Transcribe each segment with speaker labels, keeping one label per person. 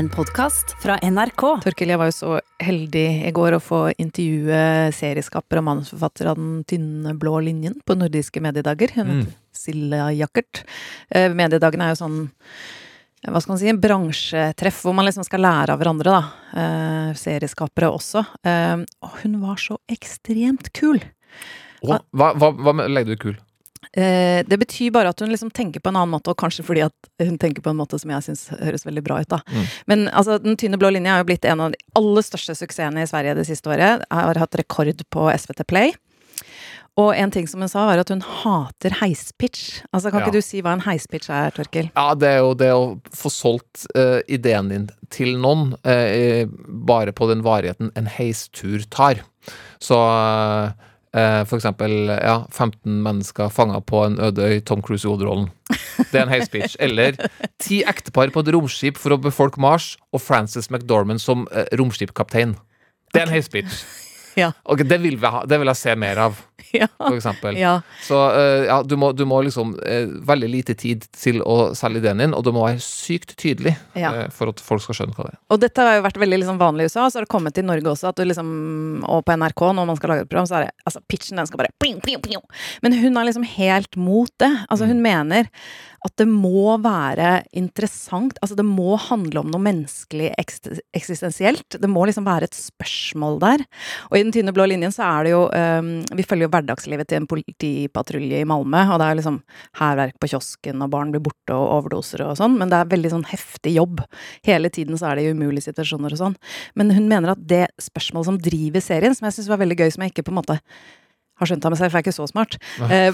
Speaker 1: En podkast fra NRK.
Speaker 2: Torkil, jeg var jo så heldig i går å få intervjue serieskaper og manusforfatter av Den tynne blå linjen på nordiske mediedager. Hun heter Silla Jakkert. Eh, mediedagene er jo sånn hva skal man si, en bransjetreff hvor man liksom skal lære av hverandre, da. Eh, serieskapere også. Eh, og hun var så ekstremt kul!
Speaker 3: Å, hva, hva, hva legger du i kul?
Speaker 2: Eh, det betyr bare at hun liksom tenker på en annen måte, og kanskje fordi at hun tenker på en måte som jeg syns høres veldig bra ut, da.
Speaker 3: Mm.
Speaker 2: Men altså, Den tynne blå linja er jo blitt en av de aller største suksessene i Sverige det siste året. Jeg har hatt rekord på SVT Play. Og en ting som hun sa, var at hun hater heispitch. Altså, Kan
Speaker 3: Ja.
Speaker 2: ikke du si hva en heispitch er, Torkil?
Speaker 3: Ja, det er jo det å få solgt uh, ideen din til noen, uh, bare på den varigheten en heistur tar. Så eh, for eksempel ja, 15 mennesker fanga på en øde øy, Tom Cruise i hovedrollen. Det er en heispitch. Eller ti ektepar på et romskip for å befolke Mars, og Frances McDormand som eh, romskipkaptein. Det er en heispitch.
Speaker 2: Ja.
Speaker 3: Okay, det vil, vi ha, det vil jeg se mer av,
Speaker 2: Ja.
Speaker 3: for eksempel.
Speaker 2: ja.
Speaker 3: Så uh, ja, du må, du må liksom uh, veldig lite tid til å selge ideen din, og du må være sykt tydelig
Speaker 2: Ja.
Speaker 3: uh, for at folk skal skjønne hva det er.
Speaker 2: Og dette har jo vært veldig liksom vanlig i USA, så har det kommet til Norge også, at du liksom, og på NRK når man skal lage et program, så er det altså pitchen den skal bare pling, pling, pling. Men hun er liksom helt mot det. Altså hun mener at det må være interessant, altså det må handle om noe menneskelig eksistensielt. Det må liksom være et spørsmål der. Og i Den tynne blå linjen så er det jo um, Vi følger jo hverdagslivet til en politipatrulje i Malmö, og det er liksom hærverk på kiosken, og barn blir borte og overdoser og sånn, men det er veldig sånn heftig jobb. Hele tiden så er det i umulige situasjoner og sånn. Men hun mener at det spørsmålet som driver serien, som jeg syns var veldig gøy, som jeg ikke på en måte har skjønt av meg selv, for jeg er ikke så smart,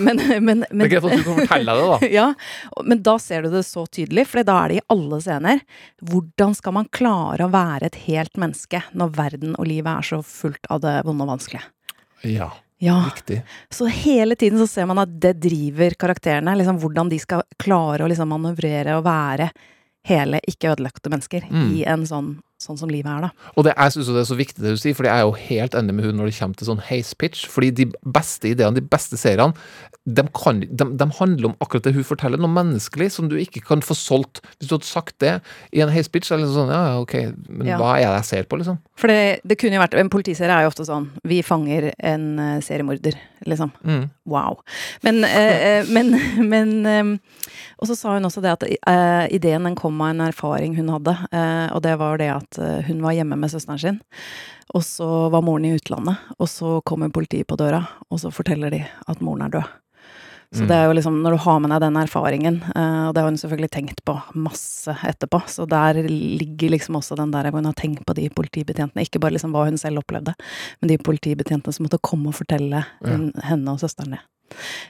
Speaker 2: Men, men, men,
Speaker 3: Det er greit at du kan fortelle det, da.
Speaker 2: ja, men da ser du det så tydelig, for da er det i alle scener. Hvordan skal man klare å være et helt menneske når verden og livet er så fullt av det vonde og vanskelige?
Speaker 3: Ja,
Speaker 2: Ja,
Speaker 3: Viktig.
Speaker 2: så hele tiden så ser man at det driver karakterene, liksom hvordan de skal klare å liksom manøvrere og være hele, ikke ødelagte mennesker
Speaker 3: Mm.
Speaker 2: i en sånn, sånn som livet er, da.
Speaker 3: Og det, jeg syns det er så viktig det du sier, for jeg er jo helt enig med hun når det kommer til sånn heispitch. Fordi de beste ideene, de beste seriene, de, kan, de, de handler om akkurat det hun forteller, noe menneskelig som du ikke kan få solgt. Hvis du hadde sagt det i en heispitch, er det sånn ja, ok, men
Speaker 2: Ja.
Speaker 3: hva er det jeg ser på, liksom?
Speaker 2: For det, det kunne jo vært En politiserie er jo ofte sånn Vi fanger en eh, seriemorder, liksom.
Speaker 3: Mm.
Speaker 2: Wow. Men, eh, men, men eh, Og så sa hun også det at eh, ideen den kom av en erfaring hun hadde. eh, og det var det at eh, hun var hjemme med søsteren sin, og så var moren i utlandet. Og så kommer politiet på døra, og så forteller de at moren er død. Så
Speaker 3: Mm.
Speaker 2: det er jo liksom, når du har med deg den erfaringen, eh, og det har hun selvfølgelig tenkt på masse etterpå, så der ligger liksom også den der hvor hun har tenkt på de politibetjentene, ikke bare liksom hva hun selv opplevde, men de politibetjentene som måtte komme og fortelle
Speaker 3: Ja.
Speaker 2: henne og søsteren det.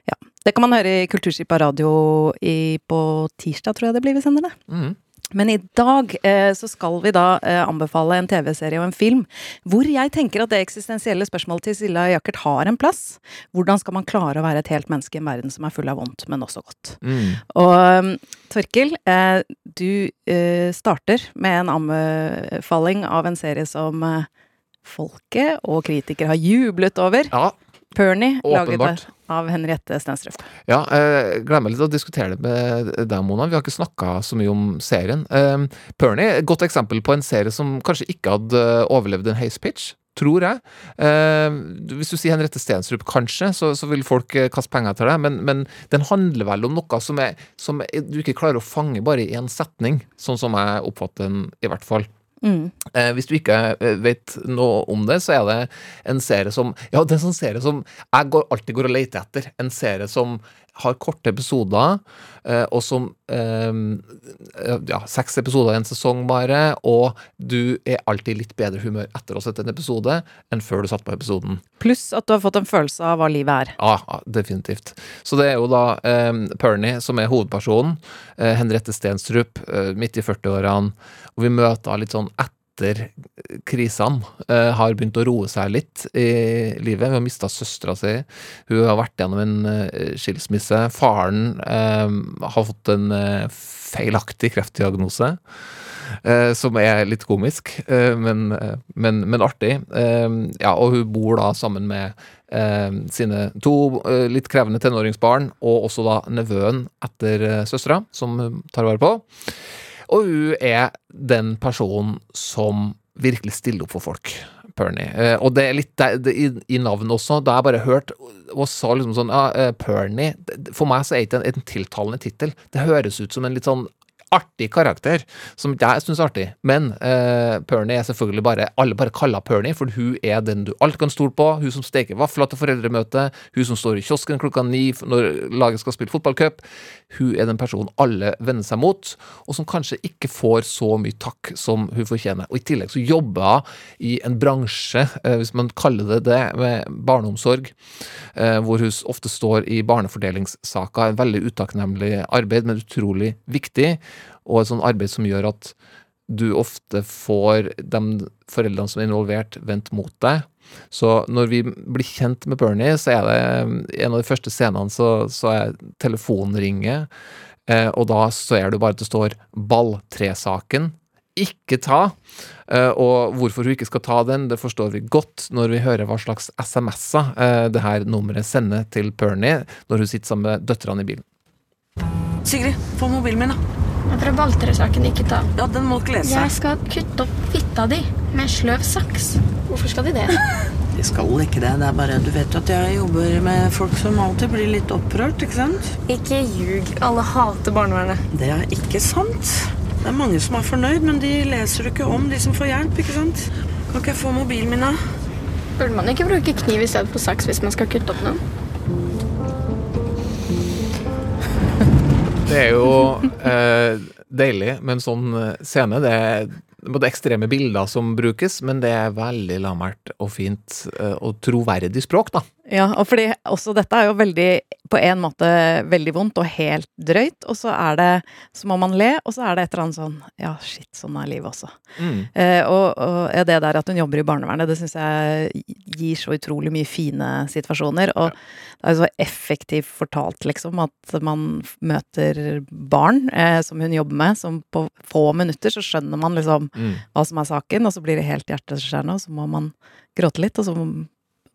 Speaker 2: Ja. Det kan man høre i Kulturskipa radio i, på tirsdag, tror jeg det blir vi sender det.
Speaker 3: Mm.
Speaker 2: Men i dag eh, så skal vi da eh, anbefale en TV-serie og en film hvor jeg tenker at det eksistensielle spørsmålet til Silla Jakkert har en plass. Hvordan skal man klare å være et helt menneske i en verden som er full av vondt, men også godt?
Speaker 3: Mm.
Speaker 2: Og um, Torkil, eh, du eh, starter med en anbefaling av en serie som eh, folket og kritikere har jublet over.
Speaker 3: Ja,
Speaker 2: Pernie, laget
Speaker 3: Åpenbart.
Speaker 2: Av Henriette Stenstrup.
Speaker 3: Ja, jeg glemmer litt å diskutere det med deg, Mona. Vi har ikke snakka så mye om serien. Er et godt eksempel på en serie som kanskje ikke hadde overlevd en heispitch. Tror jeg. Hvis du sier Henriette Stenstrup, kanskje, så, så vil folk eh, kaste penger til deg. Men, men den handler vel om noe som, er, som du ikke klarer å fange bare i én setning. Sånn som jeg oppfatter den, i hvert fall.
Speaker 2: Mm.
Speaker 3: Eh, hvis du ikke eh, vet noe om det, så er det en serie som Ja, det er en sånn serie som jeg går, alltid går og leter etter. En serie som har korte episoder, eh, og som eh, Ja, seks episoder i en sesong bare, og du er alltid litt bedre humør etter å ha sett en episode enn før du satt på episoden.
Speaker 2: Pluss at du har fått en følelse av hva livet er.
Speaker 3: Ja, definitivt. Så det er jo da eh, Pernie som er hovedpersonen. Eh, Henriette Stenstrup, eh, midt i 40-årene. Og vi møter litt sånn etter krisene. Eh, har begynt å roe seg litt i livet. Hun har mista søstera si. Hun har vært gjennom en eh, skilsmisse. Faren eh, har fått en feilaktig kreftdiagnose. som er litt komisk, men, men, men artig. Ja, og hun bor da sammen med sine to litt krevende tenåringsbarn, og også da nevøen etter søstera, som hun tar vare på. Og hun er den personen som virkelig stiller opp for folk. Pernie. Eh, og det er litt det, i, i navnet også. Da jeg bare hørt og sa liksom sånn ja, eh, Pernie For meg så er det ikke en, en tiltalende tittel. Det høres ut som en litt sånn artig karakter, som jeg syns er artig. Men uh, Pernie er selvfølgelig bare Alle bare kaller Pernie, for hun er den du alt kan stole på. Hun som steker vafler til foreldremøte, hun som står i kiosken klokka ni når laget skal spille fotballcup. Hun er den personen alle vender seg mot, og som kanskje ikke får så mye takk som hun fortjener. Og I tillegg så jobber hun i en bransje, uh, hvis man kaller det det, med barneomsorg, uh, hvor hun ofte står i barnefordelingssaker. En veldig utakknemlig arbeid, men utrolig viktig og et sånt arbeid som gjør at du ofte får de foreldrene som er involvert, vendt mot deg. Så når vi blir kjent med Bernie, så er det en av de første scenene så, så er telefonen ringer, eh, og da ser du bare at det står 'balltresaken'. Ikke ta. Eh, og hvorfor hun ikke skal ta den, det forstår vi godt når vi hører hva slags SMS-er eh, det her nummeret sender til Pernie når hun sitter sammen med døtrene i bilen.
Speaker 4: Sigrid, få mobilen min, da.
Speaker 5: Men fra balltresaken ikke ta.
Speaker 4: Ja, den må ikke lese.
Speaker 5: Jeg skal kutte opp fitta di med sløv saks. Hvorfor skal de det?
Speaker 4: De skal ikke det. Det er bare Du vet at jeg jobber med folk som alltid blir litt opprørt, ikke sant?
Speaker 5: Ikke ljug. Alle hater barnevernet.
Speaker 4: Det er ikke sant. Det er mange som er fornøyd, men de leser du ikke om, de som får hjelp, ikke sant? Kan ikke jeg få mobilen min, da?
Speaker 5: Burde man ikke bruke kniv i stedet for saks hvis man skal kutte opp noen?
Speaker 3: Det er jo eh, deilig med en sånn eh, scene. Det er både ekstreme bilder som brukes, men det er veldig lammert og fint eh, og troverdig språk, da.
Speaker 2: Ja, og fordi også dette er jo veldig, på en måte veldig vondt og helt drøyt, og så er det, så må man le, og så er det et eller annet sånn, ja, shit, sånn er livet også.
Speaker 3: Mm.
Speaker 2: Eh, og, og ja, det der at hun jobber i barnevernet, det syns jeg gir så utrolig mye fine situasjoner, og det er jo så effektivt fortalt, liksom, at man møter barn eh, som hun jobber med, som på få minutter så skjønner man liksom
Speaker 3: Mm.
Speaker 2: hva som er saken, og så blir det helt hjerteskjærende, og så må man gråte litt, og så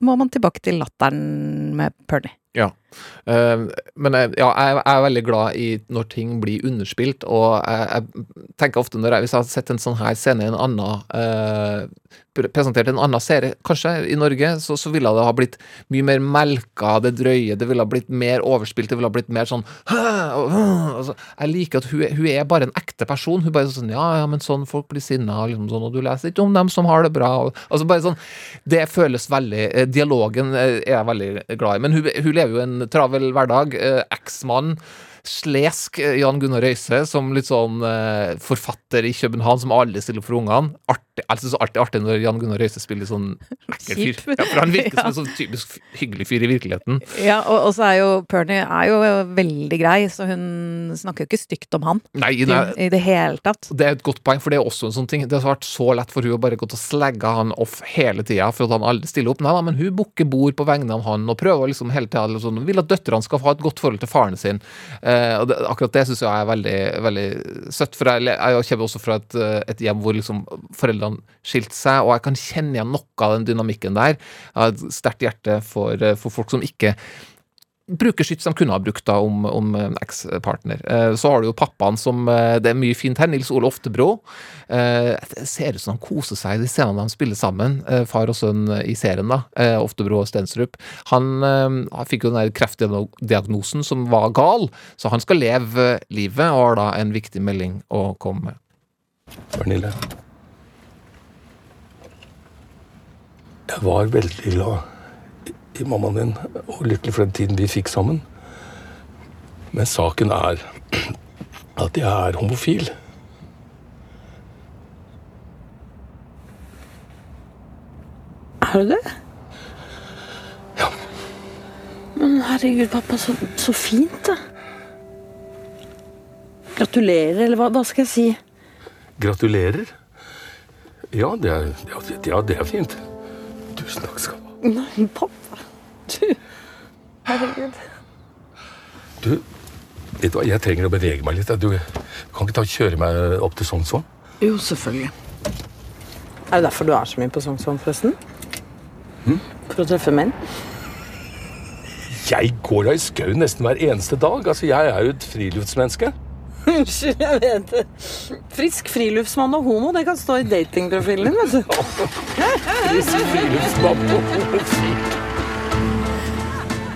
Speaker 2: må man tilbake til latteren med Pernie.
Speaker 3: Ja. Eh, men jeg, ja, jeg, er veldig glad i når ting blir underspilt, og jeg, jeg tenker ofte når jeg, hvis jeg har sett en sånn her scene i en annen eh, Presentert en annen serie, kanskje, i Norge, så, så ville det ha blitt mye mer melka, det drøye, det ville ha blitt mer overspilt, det ville ha blitt mer sånn altså, Jeg liker at hun, hun er bare en ekte person. Hun bare sånn Ja, ja, men sånn folk blir sinna, liksom sånn, og du leser ikke om dem som har det bra. Og, altså bare sånn Det føles veldig eh, Dialogen eh, er jeg veldig glad i. Men hun, hun lever jo en travel hverdag. eh, Eksmann. Slesk eh, Jan Gunnar Røise som litt sånn eh, forfatter i København som aldri stiller for ungene. Artig, altså så alltid artig når Jan Gunnar Røise spiller sånn ekkel fyr. Ja, for han virker som en sånn typisk hyggelig fyr i virkeligheten.
Speaker 2: Ja, og, og så er jo Pernie er jo veldig grei, så hun snakker jo ikke stygt om han
Speaker 3: Nei,
Speaker 2: i,
Speaker 3: hun,
Speaker 2: i det hele tatt.
Speaker 3: det er et godt poeng, for det er også en sånn ting. Det har vært så lett for hun å bare gå til å slegge han off hele tida for at han aldri stiller opp. Nei da, men hun booker bord på vegne av han og prøver liksom hele tida liksom, vil at døtrene skal ha et godt forhold til faren sin. Eh, og det, akkurat det syns jeg er veldig, veldig søtt, for jeg, jeg kommer også fra et, eh, et hjem hvor liksom foreldrene skilte seg, og jeg kan kjenne igjen noe av den dynamikken der. Jeg har et sterkt hjerte for, eh, for folk som ikke bruker skyts de kunne ha brukt da om, om en ekspartner. Eh, Så har du jo pappaen som eh, Det er mye fint her. Nils Ole Oftebro. Eh, Det ser ut som han koser seg i de scenene de spiller sammen, eh, far og sønn i serien, da. eh, Oftebro og Stensrup. Han, eh, han fikk jo den der kreftdiagnosen som var gal, så han skal leve eh, livet, og har da en viktig melding å komme med.
Speaker 6: Pernille. Jeg var veldig glad i- mammaen din og lykkelig for den tiden vi fikk sammen. Men saken er at jeg er homofil.
Speaker 4: Er du det?
Speaker 6: Ja.
Speaker 4: Men herregud, pappa, så, så fint, da. Gratulerer, eller hva, hva skal jeg si?
Speaker 6: Gratulerer. Ja, det er, ja, det er fint. Tusen takk skal du ha.
Speaker 4: Nei, pappa. Du. Herregud.
Speaker 6: Du, vet du hva, jeg trenger å bevege meg litt. Du kan ikke ta og kjøre meg opp til Sognsvann?
Speaker 4: Jo, selvfølgelig. Er det derfor du er så mye på Sognsvann, forresten? For å treffe menn?
Speaker 6: Jeg går da i skauen nesten hver eneste dag. Altså, jeg er jo et friluftsmenneske.
Speaker 4: Unnskyld, jeg vet det. Frisk friluftsmann og homo, det kan stå i datingprofilen din, vet du.
Speaker 3: Frisk friluftsmann og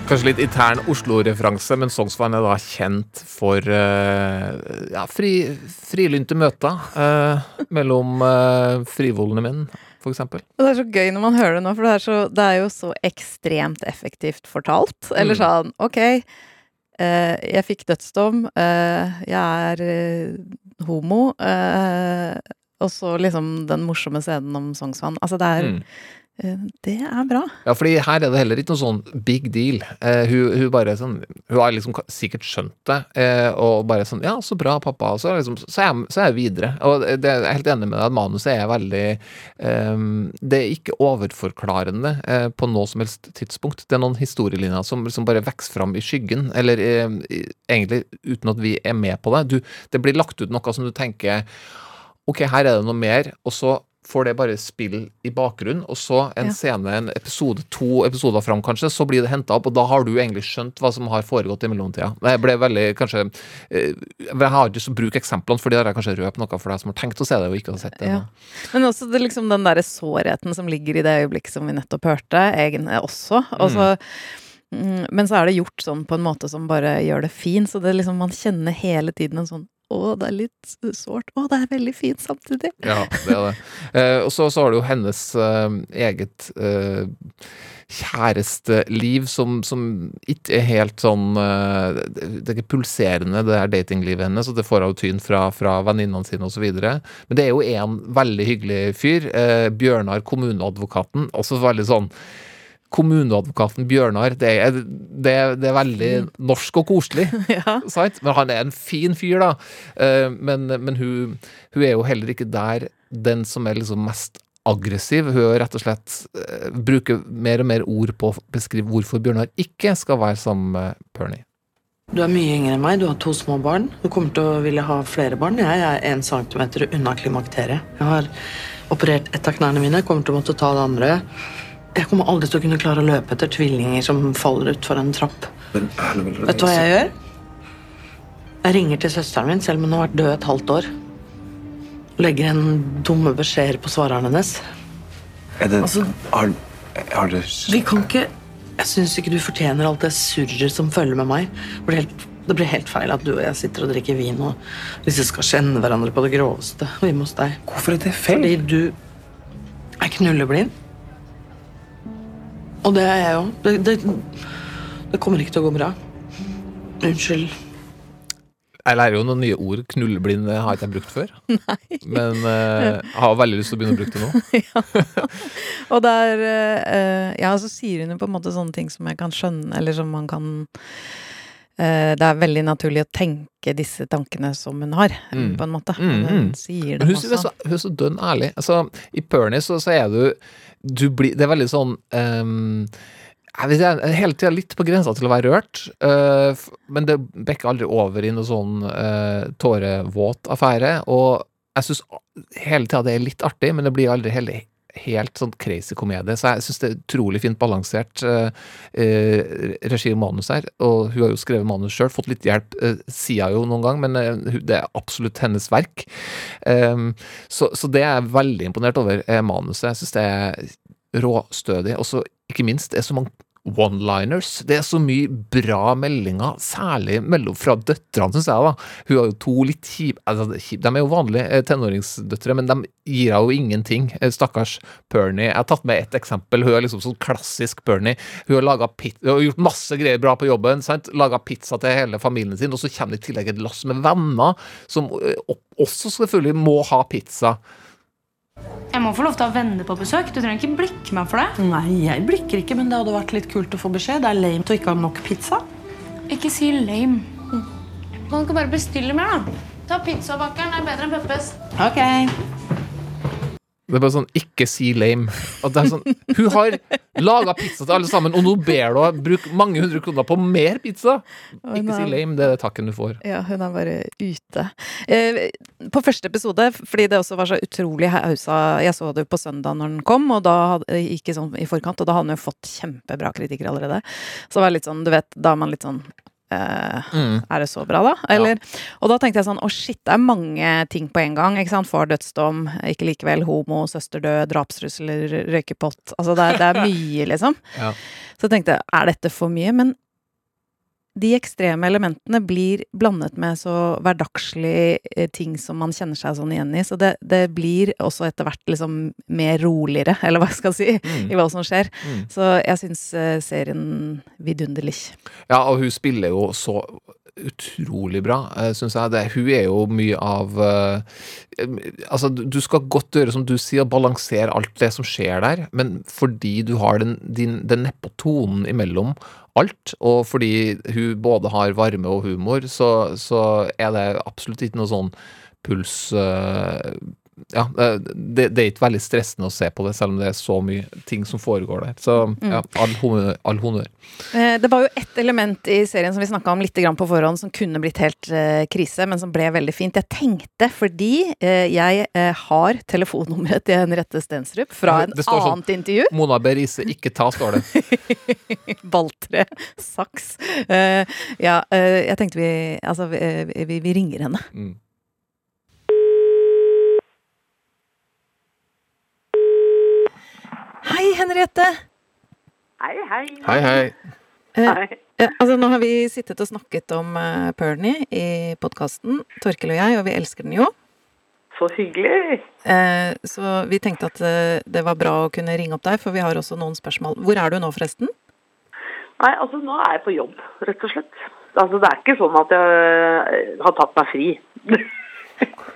Speaker 3: Kanskje litt intern Oslo-referanse, men Sognsvann er da kjent for uh, ja, fri, frilynte møter uh, mellom uh, frivollende menn, eksempel.
Speaker 2: Det er så gøy når man hører det nå, for det er, så, det er jo så ekstremt effektivt fortalt. Eller
Speaker 3: Mm.
Speaker 2: sånn, ok, eh, jeg fikk dødsdom, eh, jeg er eh, homo, eh, og så liksom den morsomme scenen om Sognsvann. Altså, det er,
Speaker 3: Mm.
Speaker 2: Eh, det er bra.
Speaker 3: Ja, fordi her er det heller ikke noe sånn big deal. Eh, hun, hun bare sånn Hun har liksom sikkert skjønt det, eh, og bare sånn Ja, så bra, pappa. Så, liksom, så, er jeg, så er jeg videre. Og det, jeg er helt enig med deg at manuset er veldig eh, Det er ikke overforklarende eh, på noe som helst tidspunkt. Det er noen historielinjer som som bare vokser fram i skyggen, eller eh, egentlig uten at vi er med på det. Du, det blir lagt ut noe som du tenker Ok, her er det noe mer, og så får det bare spill i bakgrunnen, og så en
Speaker 2: Ja.
Speaker 3: scene, en episode, to episoder fram kanskje, så blir det henta opp, og da har du egentlig skjønt hva som har foregått i mellomtida. Jeg ble veldig, kanskje eh, Jeg har ikke lyst til å bruke eksemplene, for de har jeg kanskje røpt noe for deg som har tenkt å se det og ikke har sett det.
Speaker 2: Ja. Men også det, liksom, den derre sårheten som ligger i det øyeblikket som vi nettopp hørte, egentlig også. Og så, mm, men så er det gjort sånn på en måte som bare gjør det fint, så det liksom, man kjenner hele tiden en sånn å, det er litt sårt. Å, det er veldig fint samtidig.
Speaker 3: Ja, det er det. Eh, og så, har du jo hennes eh, eget eh, kjæresteliv som, som ikke er helt sånn eh, Det er ikke pulserende, det her datinglivet hennes, og det får hun tyn fra, fra venninnene sine osv. Men det er jo en veldig hyggelig fyr. Eh, Bjørnar, kommuneadvokaten. Også veldig sånn Kommuneadvokaten Bjørnar, det er, det, er- det er veldig norsk og koselig.
Speaker 2: Ja.
Speaker 3: Sant? Men han er en fin fyr, da. Eh, men men hun, hun er jo heller ikke der den som er liksom mest aggressiv. Hun er rett og slett eh, bruker mer og mer ord på å beskrive hvorfor Bjørnar ikke skal være sammen med Pernie.
Speaker 4: Du er mye yngre enn meg, du har to små barn. Du kommer til å ville ha flere barn. Jeg er en centimeter unna klimakteriet. Jeg har operert ett av knærne mine, kommer til å måtte ta det andre. Jeg kommer aldri til å kunne klare å løpe etter tvillinger som faller utfor en trapp. Vet du hva jeg gjør? Jeg ringer til søsteren min, selv om hun har vært død et halvt år. Legger en dumme beskjeder på svareren hennes.
Speaker 7: Er det,
Speaker 4: Altså-
Speaker 7: har, har du
Speaker 4: Vi kan ikke Jeg syns ikke du fortjener alt det surret som følger med meg. Det blir, helt, det blir helt feil at du og jeg sitter og drikker vin og hvis vi skal kjenne hverandre på det groveste hjemme hos deg.
Speaker 7: Hvorfor er det feil?
Speaker 4: Fordi du er knulleblind. Og det er jeg òg. Det, det, det kommer ikke til å gå bra. Unnskyld.
Speaker 3: Jeg lærer jo noen nye ord. Knullblind har ikke jeg brukt før. Men uh, jeg har veldig lyst til å begynne å bruke det nå.
Speaker 2: Og der er eh, Ja, så sier hun jo på en måte sånne ting som jeg kan skjønne, eller som man kan eh, Det er veldig naturlig å tenke disse tankene som hun har,
Speaker 3: Mm.
Speaker 2: på en måte.
Speaker 3: Mm,
Speaker 2: hun
Speaker 3: mm.
Speaker 2: sier det
Speaker 3: er
Speaker 2: også.
Speaker 3: så, hun er så dønn ærlig. Altså, I Pernie så, så er du, du blir, Det er veldig sånn um, jeg vet ikke, Hele tida litt på grensa til å være rørt, eh, men det bekker aldri over i noe sånn uh, tårevåt affære. Og jeg syns hele tida det er litt artig, men det blir aldri heller helt sånn crazy komedie. Så jeg syns det er utrolig fint balansert eh, regi og manus her. Og hun har jo skrevet manus sjøl, fått litt hjelp, eh, sier jo noen gang, men eh, det er absolutt hennes verk. Um, så, så det er jeg veldig imponert over, er manuset. Jeg syns det er råstødig. Og så ikke minst, det er så mange one-liners. Det er så mye bra meldinger, særlig mellom fra døtrene, syns jeg. da. Hun har jo to litt kjipe altså, De er jo vanlige eh, tenåringsdøtre, men de gir henne jo ingenting. Eh, Stakkars Pernie. Jeg har tatt med ett eksempel. Hun er liksom sånn klassisk Pernie. Hun har, hun har gjort masse greier bra på jobben. sant? Laga pizza til hele familien sin, og så kommer det i tillegg et lass med venner som eh, også selvfølgelig må ha pizza.
Speaker 5: Jeg må få lov til å ha venner på besøk. Du trenger ikke blikke meg for det.
Speaker 4: Nei, jeg blikker ikke, men det hadde vært litt kult å få beskjed. Det er lame å ikke ha nok pizza.
Speaker 5: Ikke si lame. Kan du ikke bare bestille mer, da? Ta pizzabakeren. Det er bedre enn Peppes.
Speaker 4: Ok.
Speaker 3: Det er bare sånn, ikke si lame. Sånn, hun har laga pizza til alle sammen, og nå ber du henne bruke mange hundre kroner på mer pizza! Ikke si lame, det er takken du får.
Speaker 2: Ja, hun er bare ute. Eh, på første episode, fordi det også var så utrolig hausa Jeg så det jo på søndag når den kom, og da hadde, ikke sånn i forkant, og da hadde den jo fått kjempebra kritikker allerede. Så det var litt sånn, du vet, da er man litt sånn eh,
Speaker 3: Mm.
Speaker 2: Er det så bra, da? Eller, Og da tenkte jeg sånn Å, shit, det er mange ting på en gang. ikke sant? Far dødsdom, ikke likevel, homo, søster død, drapstrusler, røykepott. Altså, det er, det er mye, liksom.
Speaker 3: Ja.
Speaker 2: Så jeg tenkte er dette for mye? Men de ekstreme elementene blir blandet med så hverdagslige eh, ting som man kjenner seg sånn igjen i. Så det, det blir også etter hvert liksom mer roligere, eller hva jeg skal si,
Speaker 3: Mm.
Speaker 2: i hva som skjer.
Speaker 3: Mm.
Speaker 2: Så jeg syns eh, serien vidunderlig.
Speaker 3: Ja, og hun spiller jo så utrolig bra, uh, syns jeg. Det, hun er jo mye av eh, Altså, du skal godt gjøre som du sier, balansere alt det som skjer der, men fordi du har den, din, den nedpå tonen imellom alt, og fordi hun både har varme og humor, så, så er det absolutt ikke noe sånn puls eh, ja, det, det er ikke veldig stressende å se på det, selv om det er så mye ting som foregår der. Så ja, all honnør. All honnør.
Speaker 2: Eh, Det var jo ett element i serien som vi snakka om litt på forhånd, som kunne blitt helt eh, krise, men som ble veldig fint. Jeg tenkte, fordi eh, jeg har telefonnummeret til Henriette Stensrup fra en
Speaker 3: det står sånn.
Speaker 2: intervju.
Speaker 3: Mona Berise, ikke ta, står det.
Speaker 2: Balltre, saks. Ja, jeg tenkte vi Altså, vi, vi, vi ringer henne.
Speaker 3: Mm.
Speaker 2: Hei, Henriette!
Speaker 8: Hei, hei.
Speaker 3: Hei, hei.
Speaker 2: Eh,
Speaker 8: Hei.
Speaker 2: eh, altså, nå har vi sittet og snakket om uh, Pernie i podkasten, Torkel og jeg, og vi elsker den jo.
Speaker 8: Så hyggelig.
Speaker 2: Eh, så vi tenkte at eh, det var bra å kunne ringe opp deg, for vi har også noen spørsmål. Hvor er du nå, forresten?
Speaker 8: Nei, altså nå er jeg på jobb, rett og slett. Altså det er ikke sånn at jeg har tatt meg fri.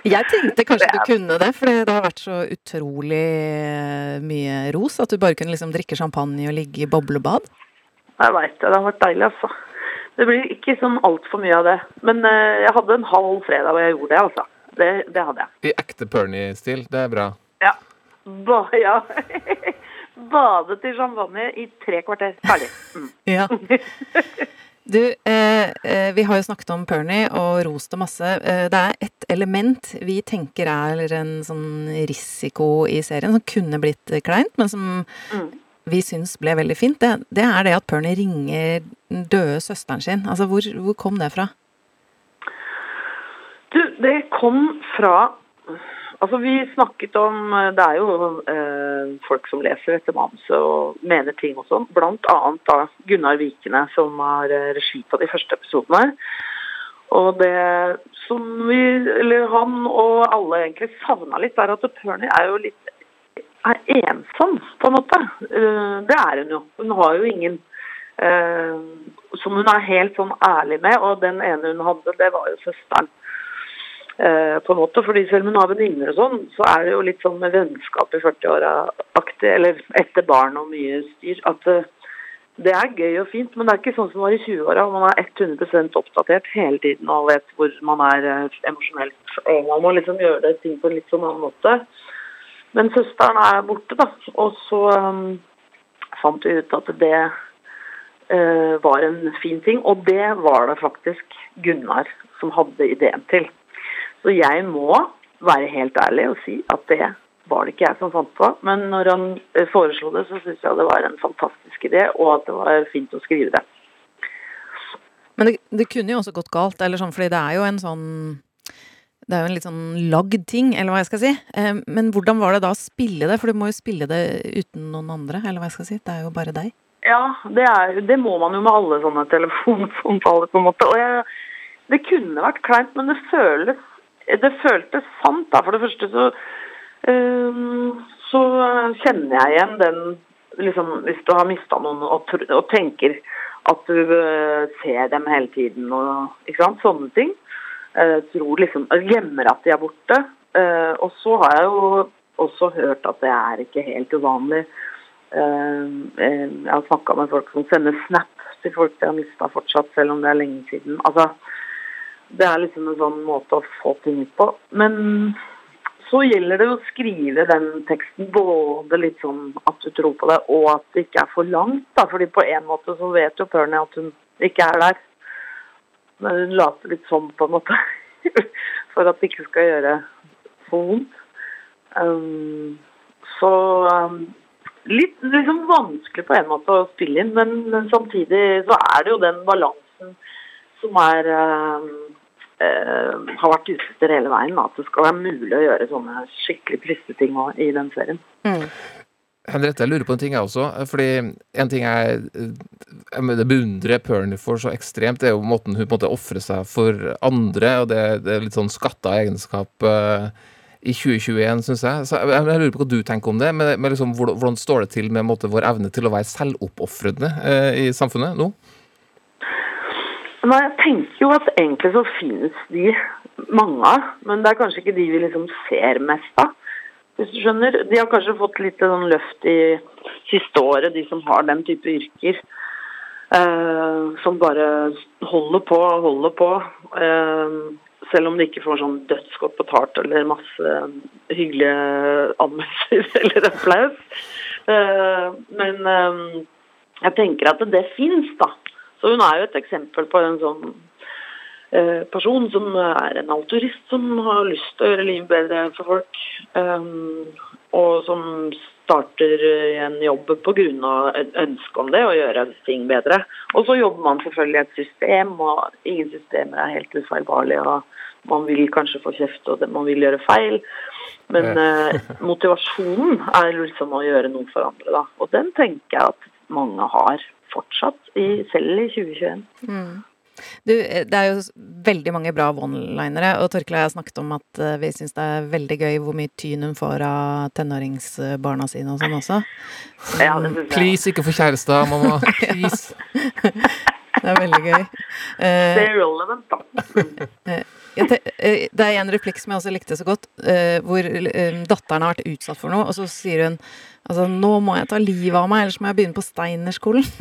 Speaker 2: Jeg tenkte kanskje du kunne det, for det har vært så utrolig eh, mye ros at du bare kunne liksom drikke champagne og ligge i boblebad.
Speaker 8: Jeg veit det. Det har vært deilig, altså. Det blir ikke sånn altfor mye av det. Men eh, jeg hadde en halv fredag hvor jeg gjorde det, altså. Det, det hadde jeg.
Speaker 3: I ekte Pernie-stil, det er bra.
Speaker 8: Ja. Ba, ja. Badet i champagne i tre kvarter. Ferdig. Mm.
Speaker 2: Ja. Du, eh, eh, vi har jo snakket om Pernie og rost det masse. Det er ett element vi tenker er en sånn risiko i serien, som kunne blitt kleint, men som
Speaker 8: Mm.
Speaker 2: vi syns ble veldig fint. Det, det er det at Pernie ringer den døde søsteren sin. Altså, hvor, hvor kom det fra?
Speaker 8: Du, det kom fra Altså, vi snakket om Det er jo eh, folk som leser etter manuset og mener ting og sånn. Blant annet da Gunnar Vikene, som har eh, regi på de første episodene. Og det som vi, eller han og alle egentlig savna litt, er at Pernie er jo litt er ensom, på en måte. Eh, det er hun jo. Hun har jo ingen eh, som hun er helt sånn ærlig med, og den ene hun hadde, det var jo søsteren. Eh, på en måte, fordi Selv om hun har venninner og sånn, så er det jo litt sånn med vennskap i 40-åra-aktig, eller etter barn og mye styr, at eh, det er gøy og fint, men det er ikke sånn som det var i 20-åra. Man er 100% oppdatert hele tiden og vet hvor man er eh, emosjonelt. Og man må liksom gjøre det ting på en litt sånn annen måte. Men søsteren er borte, da. Og så um, fant vi ut at det uh, var en fin ting. Og det var det faktisk Gunnar som hadde ideen til. Så jeg må være helt ærlig og si at det var det ikke jeg som fant på. Men når han eh, foreslo det, så syns jeg det var en fantastisk idé, og at det var fint å skrive det.
Speaker 2: Men det, det kunne jo også gått galt, eller sånn, fordi det er jo en sånn Det er jo en litt sånn lagd ting, eller hva jeg skal si. Eh, men hvordan var det da å spille det? For du må jo spille det uten noen andre, eller hva jeg skal si. Det er jo bare deg.
Speaker 8: Ja, det, er, det må man jo med alle sånne telefonsamtaler, på en måte. Og jeg, det kunne vært kleint, men det føles det føltes sant. da. For det første så, så kjenner jeg igjen den liksom, Hvis du har mista noen og, og tenker at du øh, ser dem hele tiden og ikke sant, sånne ting. Eh, tror liksom, Glemmer at de er borte. Eh, og så har jeg jo også hørt at det er ikke helt uvanlig. Eh, eh, jeg har snakka med folk som sender snap til folk de har mista fortsatt, selv om det er lenge siden. Altså, det er liksom en sånn måte å få ting ut på. Men så gjelder det å skrive den teksten både litt sånn at du tror på det, og at det ikke er for langt. da, fordi på en måte så vet jo Pernie at hun ikke er der. Men hun later litt sånn, på en måte. For at det ikke skal gjøre for vondt. Um, så um, litt liksom vanskelig på en måte å spille inn, men, men samtidig så er det jo den balansen som er eh, eh, har vært ute etter hele veien. Da, at det skal være mulig å gjøre sånne skikkelig triste ting òg i den serien.
Speaker 3: Henriette, jeg lurer på en ting jeg også. Fordi en ting jeg, jeg mener, beundrer Pernie for så ekstremt, det er jo måten hun på en måte ofrer seg for andre, og det, det er litt sånn skatta egenskap uh, i 2021, syns jeg. Så jeg, jeg lurer på hva du tenker om det. Men, men liksom, hvordan, står det til med en måte, vår evne til å være selvoppofrende uh, i samfunnet nå?
Speaker 8: Nei, jeg tenker jo at egentlig så finnes de mange av, men det er kanskje ikke de vi liksom ser mest av. Hvis du skjønner. De har kanskje fått litt sånn løft i siste året, de som har den type yrker. eh, som bare holder på og holder på. eh, selv om de ikke får sånn dødsgodt betalt eller masse hyggelige anmeldelser eller applaus. Eh, men jeg tenker at det fins, da. Så hun er jo et eksempel på en sånn eh, person som er en autorist som har lyst til å gjøre livet bedre for folk. Um, og som starter en jobb pga. et ønske om det, å gjøre ting bedre. Og så jobber man selvfølgelig i et system, og ingen systemer er helt ufeilbarlige. og Man vil kanskje få kjeft, og man vil gjøre feil. Men eh, motivasjonen er liksom å gjøre noe for andre, da. Og den tenker jeg at mange har fortsatt, i, selv i 2021.
Speaker 2: Du, eh, det er jo veldig mange bra one-linere, og Torkel og jeg har snakket om at eh, vi syns det er veldig gøy hvor mye tyn hun får av tenåringsbarna sine og sånn også.
Speaker 8: Ja, det.
Speaker 3: Please, ikke få kjæreste, mamma. Please.
Speaker 2: Det er veldig gøy. Eh,
Speaker 8: Det er relevant, da.
Speaker 2: te- eh, det er en replikk som jeg også likte så godt, eh, hvor eh, datteren har vært utsatt for noe, og så sier hun altså nå må jeg ta livet av meg, ellers må jeg begynne på Steinerskolen.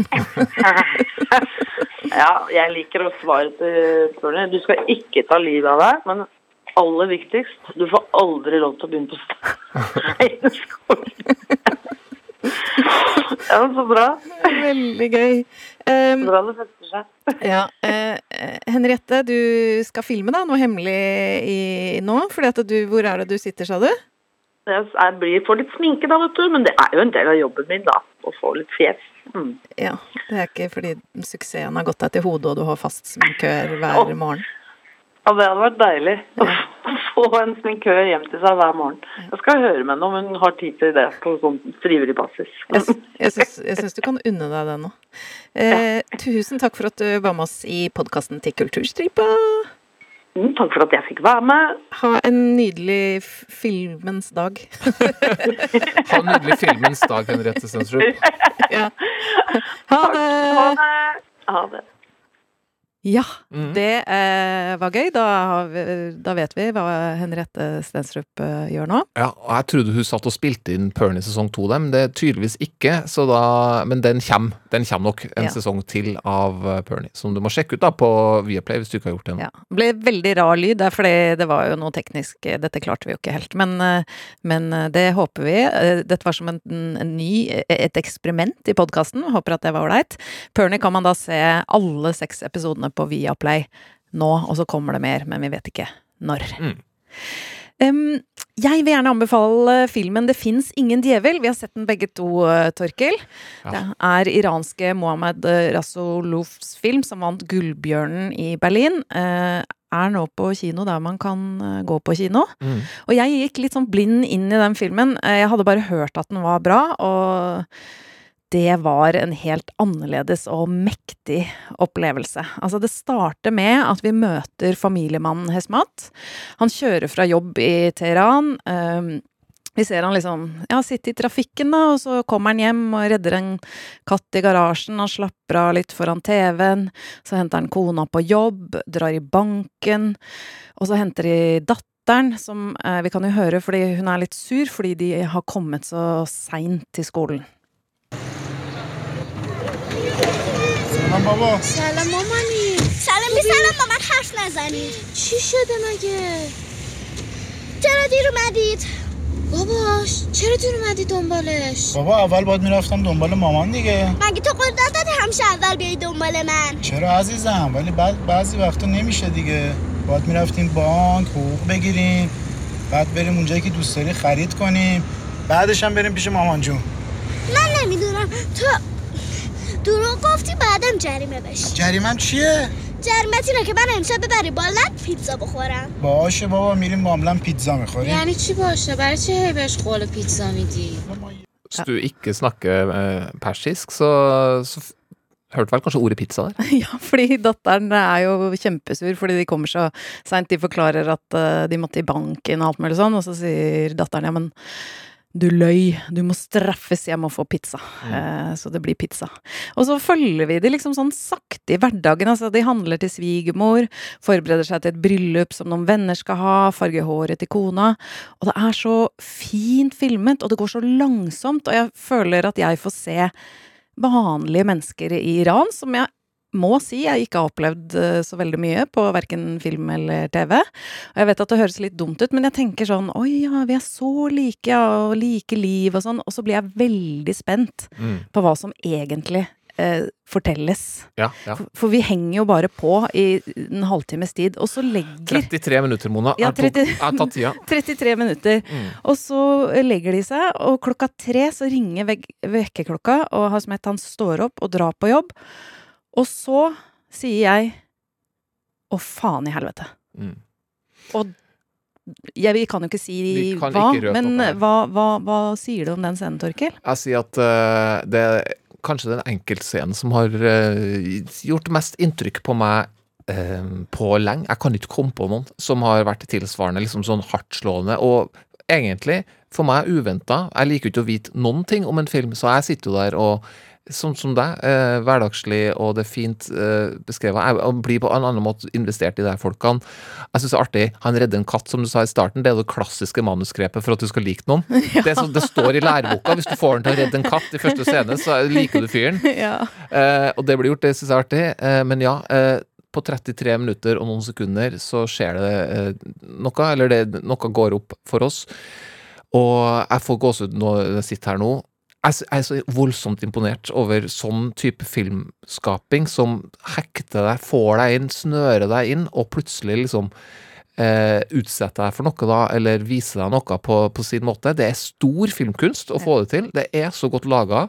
Speaker 8: Ja, jeg liker å svare til Børne. Du skal ikke ta livet av deg, men aller viktigst, du får aldri lov til å begynne på steinerskolen. Ja, så bra.
Speaker 2: veldig gøy. Um,
Speaker 8: Bra det fester seg.
Speaker 2: Ja, eh, Henriette, du skal filme da, noe hemmelig i, nå. Fordi at du, hvor er det du sitter, sa du?
Speaker 8: Jeg blir får litt sminke da, vet du, men det er jo en del av jobben min, da. Å få litt fjes. Mm.
Speaker 2: Ja, det er ikke fordi suksessen har gått deg til hodet, og du har fast sminkør hver
Speaker 8: oh.
Speaker 2: morgen.
Speaker 8: Ja, det hadde vært deilig å få en sminkør hjem til seg hver morgen. Jeg skal høre med henne om hun har tid til det på sånn frivillig basis.
Speaker 2: Jeg, jeg, syns, du kan unne deg det nå. Eh, tusen takk for at du var med oss i podkasten til Kulturstripa.
Speaker 8: Mm, takk for at jeg fikk være med.
Speaker 2: Ha en nydelig filmens dag.
Speaker 3: Ha en nydelig filmens dag, Henriette Stensrud.
Speaker 2: ja. Ha
Speaker 8: Ha
Speaker 2: det.
Speaker 8: Ha det.
Speaker 2: Ja,
Speaker 3: mm.
Speaker 2: det eh, var gøy. Da, vi, da vet vi hva Henriette Stensrup eh, gjør nå.
Speaker 3: Ja, og jeg trodde hun satt og spilte inn Pernie sesong to, men det er tydeligvis ikke. Så da, men den kommer, den kommer nok en
Speaker 2: Ja.
Speaker 3: sesong til av eh, Pernie, som du må sjekke ut da på Viaplay hvis du ikke har gjort det ennå.
Speaker 2: Ja. Det ble veldig rar lyd, der, er fordi det var jo noe teknisk eh, Dette klarte vi jo ikke helt, men, eh, men det håper vi. Dette var som en, en ny Et eksperiment i podkasten. Håper at det var ålreit. Pernie kan man da se alle seks episodene på Viaplay nå, og så kommer det mer, men vi vet ikke når.
Speaker 3: Mm.
Speaker 2: Um, jeg vil gjerne anbefale filmen 'Det fins ingen djevel'. Vi har sett den begge to, eh, Torkil.
Speaker 3: Ja.
Speaker 2: Det er iranske Mohammed eh, film som vant Gullbjørnen i Berlin. Uh, er nå på kino der man kan eh, gå på kino.
Speaker 3: Mm.
Speaker 2: Og jeg gikk litt sånn blind inn i den filmen. Jeg hadde bare hørt at den var bra, og det var en helt annerledes og mektig opplevelse. Altså, det starter med at vi møter familiemannen Hesmat. Han kjører fra jobb i Teheran. Um, vi ser han liksom ja, sitte i trafikken, da, og så kommer han hjem og redder en katt i garasjen. Han slapper av litt foran TV-en. Så henter han kona på jobb, drar i banken, og så henter de datteren, som eh, vi kan jo høre fordi hun er litt sur fordi de har kommet så seint til skolen.
Speaker 9: سلام بابا.
Speaker 5: سلام مامانی.
Speaker 10: سلام بی سلام با من حرف نزنید
Speaker 5: چی شده مگه؟
Speaker 10: چرا دیر اومدید؟
Speaker 5: باباش چرا دور اومدی دنبالش؟
Speaker 9: بابا اول باید می‌رفتم دنبال مامان دیگه.
Speaker 10: مگه تو قول دادی همیشه اول بیای دنبال من؟
Speaker 9: چرا عزیزم؟ ولی بعد بعضی وقتا نمیشه دیگه. باید می‌رفتیم بانک حقوق بگیریم. بعد بریم اونجایی که دوست داری خرید کنیم. بعدش هم بریم پیش مامان جون.
Speaker 10: من نمی‌دونم. تو دروغ گفتی بعدم جریمه بشی
Speaker 9: جریمم چیه؟
Speaker 10: جریمت اینه که من امشب ببری بالت پیتزا بخورم
Speaker 9: باشه بابا میریم با پیتزا میخوریم
Speaker 5: یعنی چی باشه؟ برای چه هی بهش پیتزا میدی؟
Speaker 3: Hvis du ikke snakker eh, persisk, så, så hørte vel kanskje ordet pizza der?
Speaker 2: Ja, fordi datteren er jo kjempesur fordi de kommer så seint. De forklarer at eh, de måtte i banken og alt mulig sånn, og så sier datteren ja, men du løy, du må straffes, jeg må få pizza. Mm. så det blir pizza. Og så følger vi det liksom sånn sakte i hverdagen. Altså, de handler til svigermor, forbereder seg til et bryllup som noen venner skal ha, farger håret til kona. Og det er så fint filmet, og det går så langsomt, og jeg føler at jeg får se vanlige mennesker i Iran, som jeg må si jeg ikke har opplevd eh, så veldig mye på verken film eller TV. Og jeg vet at det høres litt dumt ut, men jeg tenker sånn oi ja, vi er så like, ja, og like liv og sånn. Og så blir jeg veldig spent
Speaker 3: Mm.
Speaker 2: på hva som egentlig eh, fortelles.
Speaker 3: Ja, ja.
Speaker 2: For, for vi henger jo bare på i en halvtimes tid, og så legger
Speaker 3: 33 minutter, Mona.
Speaker 2: Ja,
Speaker 3: Jeg tok-
Speaker 2: 30
Speaker 3: er, tatt tida.
Speaker 2: 33 minutter.
Speaker 3: Mm.
Speaker 2: Og så legger de seg, og klokka tre så ringer vek vekkerklokka, og Hasmet han står opp og drar på jobb. Og så sier jeg å faen i helvete.
Speaker 3: Mm.
Speaker 2: Og jeg, vi kan jo ikke si
Speaker 3: kan
Speaker 2: hva,
Speaker 3: ikke
Speaker 2: men hva, hva, hva sier du om den scenen, Torkil?
Speaker 3: Jeg sier at uh, det er kanskje den enkeltscenen som har uh, gjort mest inntrykk på meg uh, på lenge. Jeg kan ikke komme på noen som har vært tilsvarende liksom sånn hardtslående. Og egentlig, for meg, uventa. Jeg liker ikke å vite noen ting om en film, så jeg sitter jo der og Sånn som deg, eh, hverdagslig, og det er fint eh, beskrevet. Jeg blir på en annen måte investert i de her folkene. Jeg syns det er artig. Han redder en katt, som du sa i starten. Det er det klassiske manusgrepet for at du skal like noen. Det, som, det står i læreboka. Hvis du får den til å redde en katt i første scene, så liker du fyren.
Speaker 2: ja.
Speaker 3: Eh, og det blir gjort, det syns jeg er artig. Eh, men ja, eh, på 33 minutter og noen sekunder så skjer det eh, noe, eller det, noe går opp for oss. Og jeg får gåsehud når jeg sitter her nå. Jeg er så voldsomt imponert over sånn type filmskaping som hekter deg, får deg inn, snører deg inn, og plutselig liksom eh, utsetter deg for noe, da, eller viser deg noe på, på sin måte. Det er stor filmkunst å få det til. Det er så godt laga,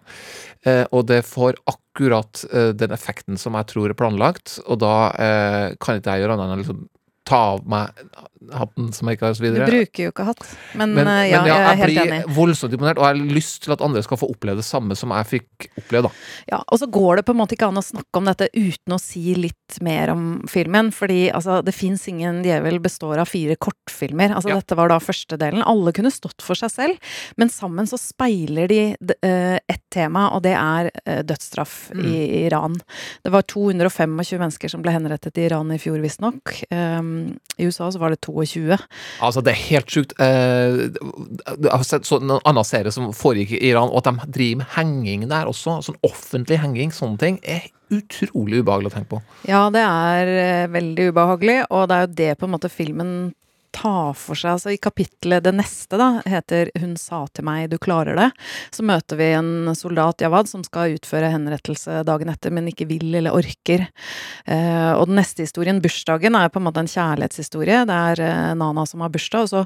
Speaker 3: eh, og det får akkurat eh, den effekten som jeg tror er planlagt, og da eh, kan ikke jeg gjøre annet enn å liksom ta av meg hatten som jeg ikke har, og så
Speaker 2: Du bruker jo ikke hatt. Men,
Speaker 3: Men,
Speaker 2: eh, ja,
Speaker 3: men ja,
Speaker 2: jeg er helt
Speaker 3: blir voldsomt imponert, og jeg har lyst til at andre skal få oppleve det samme som jeg fikk oppleve, da.
Speaker 2: Ja, og så går det på en måte ikke an å snakke om dette uten å si litt mer om filmen, fordi altså, det fins ingen djevel består av fire kortfilmer. Altså,
Speaker 3: Ja.
Speaker 2: dette var da første delen. Alle kunne stått for seg selv, men sammen så speiler de eh, ett tema, og det er eh, dødsstraff
Speaker 3: Mm.
Speaker 2: i Iran. Det var 225 mennesker som ble henrettet i Iran i fjor, visstnok. Um, I USA så var det 22.
Speaker 3: Altså, det er helt sjukt. Eh, jeg har sett sånn en annen serie som foregikk i Iran, og at de driver med henging der også. Sånn offentlig henging, sånne ting, er utrolig ubehagelig å tenke på.
Speaker 2: Ja, det er eh, veldig ubehagelig, og det er jo det på en måte filmen tar for seg. Altså I kapittelet det neste, da, heter 'Hun sa til meg du klarer det', så møter vi en soldat, Jawad, som skal utføre henrettelse dagen etter, men ikke vil eller orker. Eh, og den neste historien, bursdagen, er på en måte en kjærlighetshistorie. Det er eh, Nana som har bursdag, og så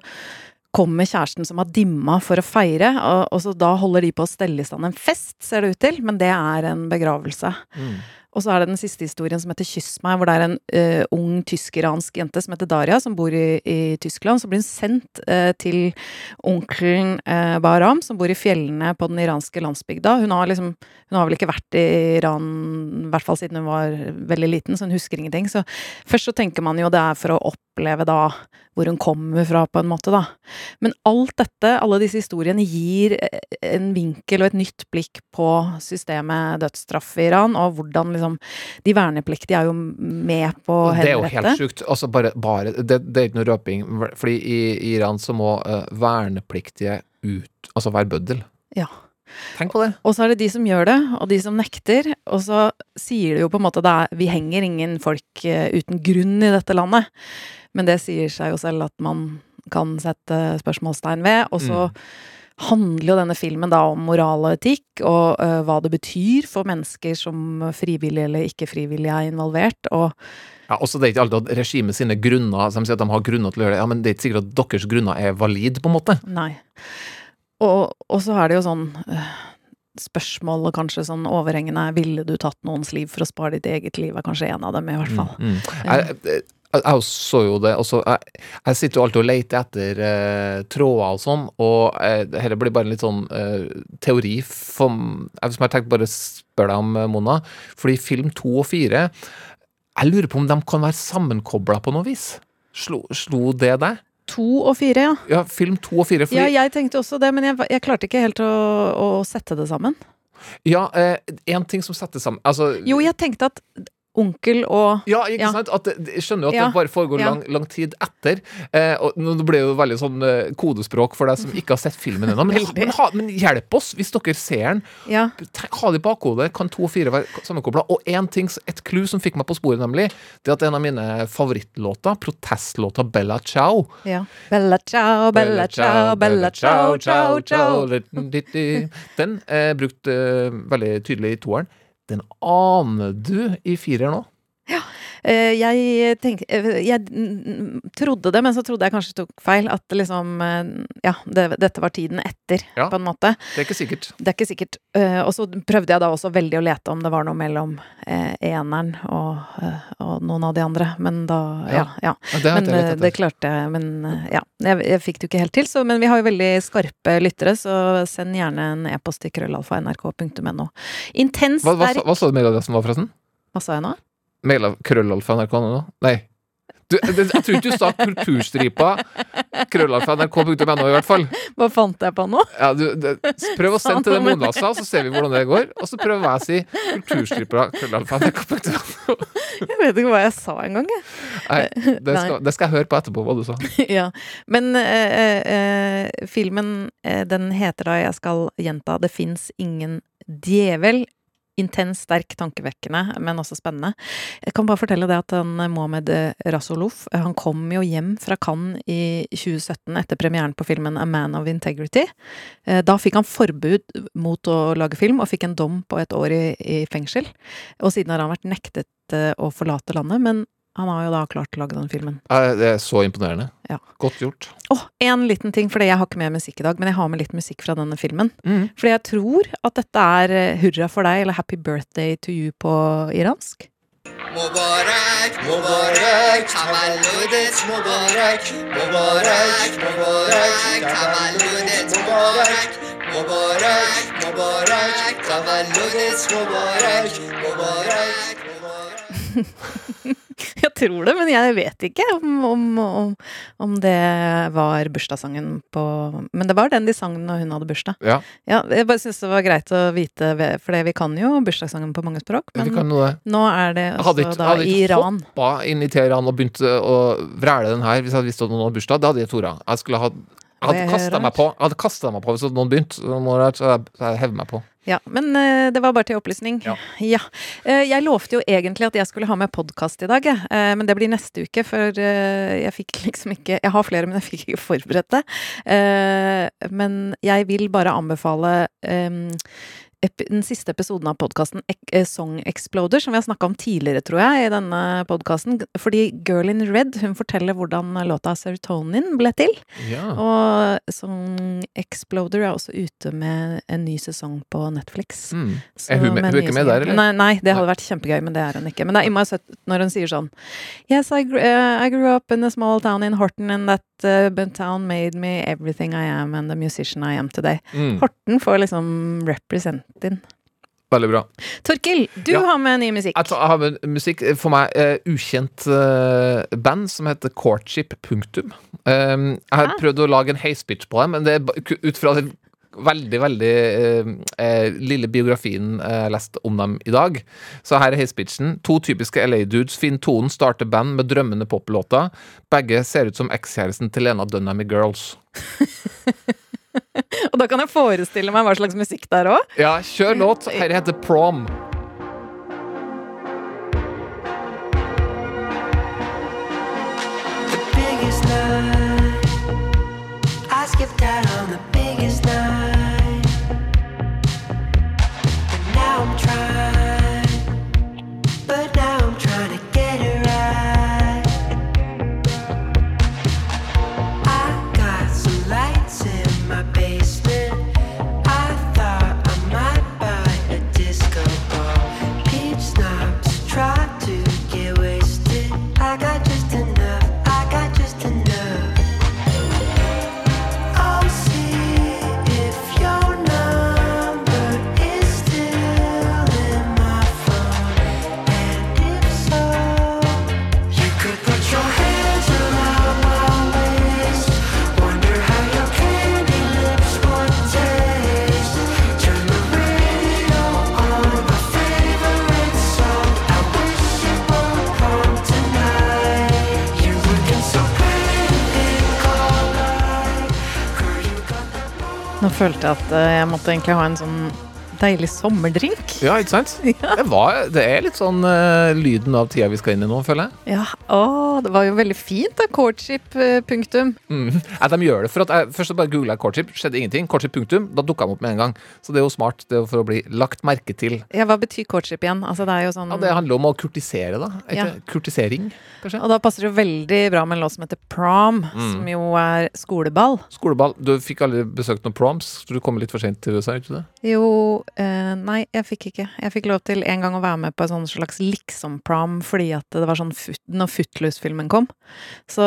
Speaker 2: kommer kjæresten som har dimma for å feire, og, og så da holder de på å stelle i stand en fest, ser det ut til, men det er en begravelse. Og så er det den siste historien som heter Kyss meg, hvor det er en uh, ung tysk-iransk jente som heter Daria, som bor i, i Tyskland. Så blir hun sendt uh, til onkelen uh, Bahram, som bor i fjellene på den iranske landsbygda. Hun har liksom Hun har vel ikke vært i Iran, i hvert fall siden hun var veldig liten, så hun husker ingenting. Så først så tenker man jo det er for å oppleve da hvor hun kommer fra, på en måte, da. Men alt dette, alle disse historiene, gir eh, en vinkel og et nytt blikk på systemet dødsstraff i Iran, og hvordan liksom De vernepliktige er jo med på å
Speaker 3: Det er jo helt sjukt. Altså bare, bare det, det er ikke noe røping, fordi i, i Iran så må uh, vernepliktige ut, altså være bøddel.
Speaker 2: Ja.
Speaker 3: Tenk på det.
Speaker 2: Og så er det de som gjør det, og de som nekter. Og så sier det jo på en måte er, vi henger ingen folk eh, uten grunn i dette landet. Men det sier seg jo selv at man kan sette spørsmålstegn ved. Og så handler jo denne filmen da om moral og etikk, og uh, hva det betyr for mennesker som frivillig eller ikke frivillig er involvert. Og
Speaker 3: Ja, også det er ikke alltid at regimet sine grunner som sier at de har grunner til å gjøre det, ja, men det er ikke sikkert at deres grunner er valide, på en måte.
Speaker 2: Nei. Og, og så er det jo sånn Spørsmål spørsmålet kanskje sånn overhengende er ville du tatt noens liv for å spare ditt eget liv, er kanskje en av dem, i hvert fall.
Speaker 3: Mm. Jeg, jeg, jeg så jo det, Også, jeg, jeg sitter jo alltid og leter etter eh, tråder og sånn, og eh, dette blir bare en litt sånn eh, teori for, jeg, som jeg tenkte bare spørre deg om, eh, Mona. Fordi film to og fire Jeg lurer på om de kan være sammenkobla på noe vis? Slo, slo det deg?
Speaker 2: To og fire, ja.
Speaker 3: Ja, film to og fire. Fordi,
Speaker 2: Ja, jeg tenkte også det, men jeg, jeg klarte ikke helt å, å sette det sammen.
Speaker 3: ja, eh, en ting som settes sammen Altså
Speaker 2: Jo, jeg tenkte at onkel og
Speaker 3: Ja, ikke
Speaker 2: Ja.
Speaker 3: sant? At jeg skjønner jo at
Speaker 2: Ja,
Speaker 3: det bare foregår
Speaker 2: ja.
Speaker 3: lang, lang tid etter. Eh, og nå ble det jo veldig sånn eh, kodespråk for deg som ikke har sett filmen ennå. Men, men, men hjelp oss, hvis dere ser den.
Speaker 2: Ja.
Speaker 3: Ha det i bakhodet. Kan to og fire være sammenkobla? Og en ting, et clou som fikk meg på sporet, nemlig, det at en av mine favorittlåter, protestlåta Bella Ciao
Speaker 2: ja. Bella ciao, bella ciao, bella ciao, ciao, ciao.
Speaker 3: Den er brukt eh, veldig tydelig i toeren. Den aner du i firer nå?
Speaker 2: Eh, jeg tenkte eh, Jeg trodde det, men så trodde jeg kanskje tok feil. At liksom eh, Ja, det, dette var tiden etter,
Speaker 3: Ja.
Speaker 2: på en måte.
Speaker 3: Det er ikke sikkert.
Speaker 2: Det er ikke sikkert. Og så prøvde jeg da også veldig å lete om det var noe mellom eneren og, og noen av de andre, men da Ja. ja.
Speaker 3: Ja, det
Speaker 2: men det klarte jeg. Men ja, jeg, jeg fikk det jo ikke helt til. Så, men vi har jo veldig skarpe lyttere, så send gjerne en e-post til krøllalfa.nrk.no. Intens
Speaker 3: Hva, hva, hva, sa- du med det som var, forresten?
Speaker 2: Hva sa jeg nå?
Speaker 3: Mail av krøllalfa nrk nå? Nei. Du, det, jeg tror ikke du sa kulturstripa krøllalfa nrk.no i hvert fall.
Speaker 2: Hva fant jeg på nå?
Speaker 3: Ja, du, det, prøv å sende til det
Speaker 2: noe med
Speaker 3: Mona sa, så ser vi hvordan det går. Og så prøver jeg å si kulturstripa krøllalfa nrk.no.
Speaker 2: Jeg vet ikke hva jeg sa engang, jeg.
Speaker 3: Nei, det skal, det skal jeg høre på etterpå, hva du sa.
Speaker 2: ja. Men eh, eh, filmen, eh, den heter da, jeg skal gjenta, Det fins ingen djevel. Intens, sterk, tankevekkende, men også spennende. Jeg kan bare fortelle det at han Mohammed Mohamed Rasolov, eh, han kom jo hjem fra Cannes i 2017 etter premieren på filmen A Man of Integrity. Eh, Da fikk han forbud mot å lage film, og fikk en dom på et år i, i fengsel. Og siden har han vært nektet eh, å forlate landet, men han har jo da klart å lage den filmen.
Speaker 3: Det er så imponerende.
Speaker 2: Ja.
Speaker 3: Godt gjort.
Speaker 2: Å, oh, en liten ting, for jeg har ikke med musikk i dag, men jeg har med litt musikk fra denne filmen.
Speaker 3: Mm.
Speaker 2: Fordi jeg tror at dette er eh, Hurra for deg, eller Happy birthday to you på iransk.
Speaker 11: Mubarak, Mubarak, tavalludet Mubarak, Mubarak, Mubarak, tavalludet Mubarak, Mubarak, Mubarak, tavalludet Mubarak, Mubarak,
Speaker 2: Mubarak tror det, men jeg vet ikke om, om, om, om det var bursdagssangen på Men det var den de sang når hun hadde bursdag.
Speaker 3: Ja,
Speaker 2: Ja, jeg bare syns det var greit å vite, for vi kan jo bursdagssangen på mange språk. Men
Speaker 3: nå
Speaker 2: er det
Speaker 3: Jeg hadde ikke,
Speaker 2: da
Speaker 3: hadde ikke
Speaker 2: Iran.
Speaker 3: hoppa inn i Teheran og begynt å vræle den her hvis jeg hadde visst at noen hadde bursdag. Det hadde jeg tora. Jeg skulle ha jeg hadde kasta meg på Jeg hadde kastet meg på hvis noen begynte. Så jeg- hev meg på.
Speaker 2: Ja, men eh, det var bare til opplysning.
Speaker 3: Ja.
Speaker 2: ja. jeg lovte jo egentlig at jeg skulle ha med podkast i dag. Eh, men det blir neste uke, for eh, jeg fikk liksom ikke Jeg har flere, men jeg fikk ikke forberedt det. Eh, men jeg vil bare anbefale eh, den siste episoden av podkasten Song Exploder, som vi har snakka om tidligere, tror jeg, i denne podkasten. Fordi Girl in Red hun forteller hvordan låta Serotonin ble til.
Speaker 3: Ja.
Speaker 2: Og Song Exploder er også ute med en ny sesong på Netflix.
Speaker 3: Mm.
Speaker 2: Så
Speaker 3: Er hun med- hun er ikke med der, eller?
Speaker 2: Nei, nei, det hadde vært kjempegøy, men det er hun ikke. Men det er innmari søtt når hun sier sånn Yes, I, uh, I grew up in a small town in Horton, and that uh, town made me everything I am and the musician I am today.
Speaker 3: Mm.
Speaker 2: Horten får liksom represent in.
Speaker 3: Veldig bra.
Speaker 2: Torkil, du
Speaker 3: Ja.
Speaker 2: har med ny musikk.
Speaker 3: Jeg, jeg har med musikk for meg uh, ukjent uh, band som heter Courtship. Punktum. Um, jeg har
Speaker 2: Ah.
Speaker 3: prøvd å lage en heispitch på dem, men det er ut fra den veldig, veldig eh, eh, lille biografien eh, leste om dem i dag. Så her er heispitchen. To typiske LA-dudes finner tonen, starter band med drømmende poplåter. Begge ser ut som ekskjæresten til Lena Dunham i Girls.
Speaker 2: Og da kan jeg forestille meg hva slags musikk det er òg.
Speaker 3: Ja, kjør låt. Her heter Prom.
Speaker 11: The biggest night I skipped out on the
Speaker 2: følte at eh, jeg måtte egentlig ha en sånn deilig sommerdrink.
Speaker 3: Ja, ikke sant? Det, var, det er litt sånn uh, lyden av tida vi skal inn i nå, føler jeg.
Speaker 2: Ja, å, det var jo veldig fint da, courtship, eh, punktum.
Speaker 3: Mm. Nei, de gjør det for at jeg, Først så bare googla jeg courtship, skjedde ingenting. Courtship punktum, Da dukka de opp med en gang. Så det er jo smart det er for å bli lagt merke til.
Speaker 2: Ja, hva betyr courtship igjen? Altså, det er jo sånn...
Speaker 3: Ja, Det handler om å kurtisere, da.
Speaker 2: Ja.
Speaker 3: Kurtisering, kanskje?
Speaker 2: Og da passer det jo veldig bra med en låt som heter Prom,
Speaker 3: Mm.
Speaker 2: som jo er skoleball.
Speaker 3: Skoleball. Du fikk aldri besøkt noen proms, så du kom litt for sent til USA, ikke det?
Speaker 2: Jo, eh, nei, jeg fikk ikke. Jeg fikk lov til en gang å være med på en sånn slags liksom-prom, fordi at det var sånn fut, når Footloose-filmen kom. Så,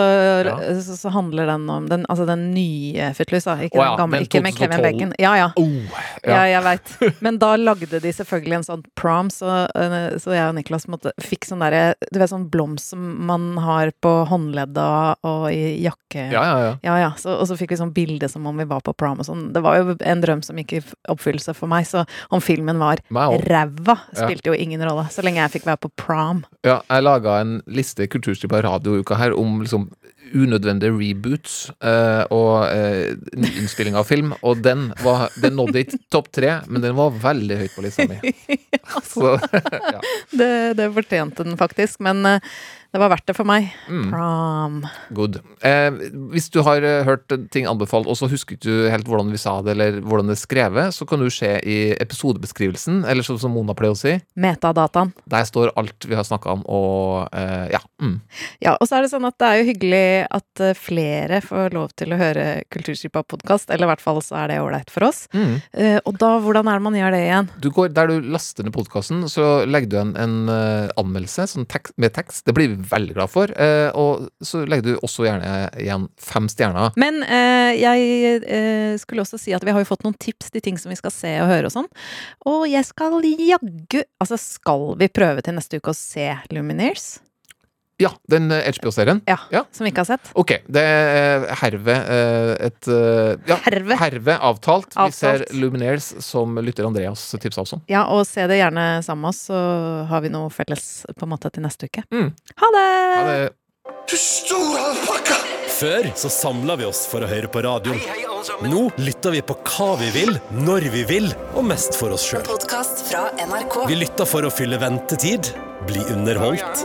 Speaker 2: så, så handler den om den, altså den nye Footloose, da. Ikke
Speaker 3: oh, ja,
Speaker 2: den gamle,
Speaker 3: den
Speaker 2: ikke med Kevin Bacon. Ja, ja.
Speaker 3: Oh,
Speaker 2: Ja,
Speaker 3: ja.
Speaker 2: jeg veit. Men da lagde de selvfølgelig en sånn prom, så, eh, så jeg og Niklas måtte, fikk sånn derre Du vet sånn blomst som man har på håndleddet og, i jakke.
Speaker 3: Ja, ja, ja.
Speaker 2: Ja, ja. Så, og så fikk vi sånn bilde som om vi var på prom og sånn. Det var jo en drøm som gikk i f- oppfyllelse for meg, så om filmen var ræva,
Speaker 3: Ja.
Speaker 2: spilte jo ingen rolle. Så lenge jeg fikk være på prom.
Speaker 3: Ja, jeg laga en liste kulturstripa radiouka her om liksom unødvendige reboots eh, og eh, innspilling av film, og den, var, den nådde ikke topp tre, men den var veldig høyt på lista mi. Så, ja.
Speaker 2: Det, det fortjente den faktisk, men eh, det var verdt det for meg.
Speaker 3: Mm.
Speaker 2: Prom.
Speaker 3: Good. Eh, hvis du har eh, hørt ting anbefalt, og så husker du helt hvordan vi sa det, eller hvordan det er skrevet, så kan du se i episodebeskrivelsen, eller sånn som Mona pleier å si.
Speaker 2: Metadataen.
Speaker 3: Der står alt vi har snakka om, og eh, ja. Mm.
Speaker 2: Ja, og så er det sånn at det er jo hyggelig at eh, flere får lov til å høre Kulturskipa podkast, eller i hvert fall så er det ålreit for oss.
Speaker 3: Mm.
Speaker 2: Eh, og da, hvordan er det man gjør det igjen?
Speaker 3: Du går, der du laster ned podkasten, så legger du igjen en en anmeldelse sånn tek med tekst. Det blir veldig glad for. Eh, og så legger du også gjerne igjen fem stjerner.
Speaker 2: Men eh, jeg eh, skulle også si at vi har jo fått noen tips til ting som vi skal se og høre og sånn. Og jeg skal jaggu Altså, skal vi prøve til neste uke å se Lumineers?
Speaker 3: Ja, den eh, HBO-serien.
Speaker 2: Ja, Som vi ikke har sett?
Speaker 3: Ok, det er herved eh, et eh, ja,
Speaker 2: Herved?
Speaker 3: avtalt. Vi ser
Speaker 2: Avtalt.
Speaker 3: Luminaires som lytter Andreas tipsa oss om.
Speaker 2: Ja, og se det gjerne sammen med oss, så har vi noe felles på en måte til neste uke.
Speaker 3: Mm.
Speaker 2: Ha det!
Speaker 3: Ha det.
Speaker 12: Før så samla vi oss for å høre på radioen. Nå lytter vi på hva vi vil, når vi vil, og mest for oss sjøl. Vi lytter for å fylle ventetid, bli underholdt,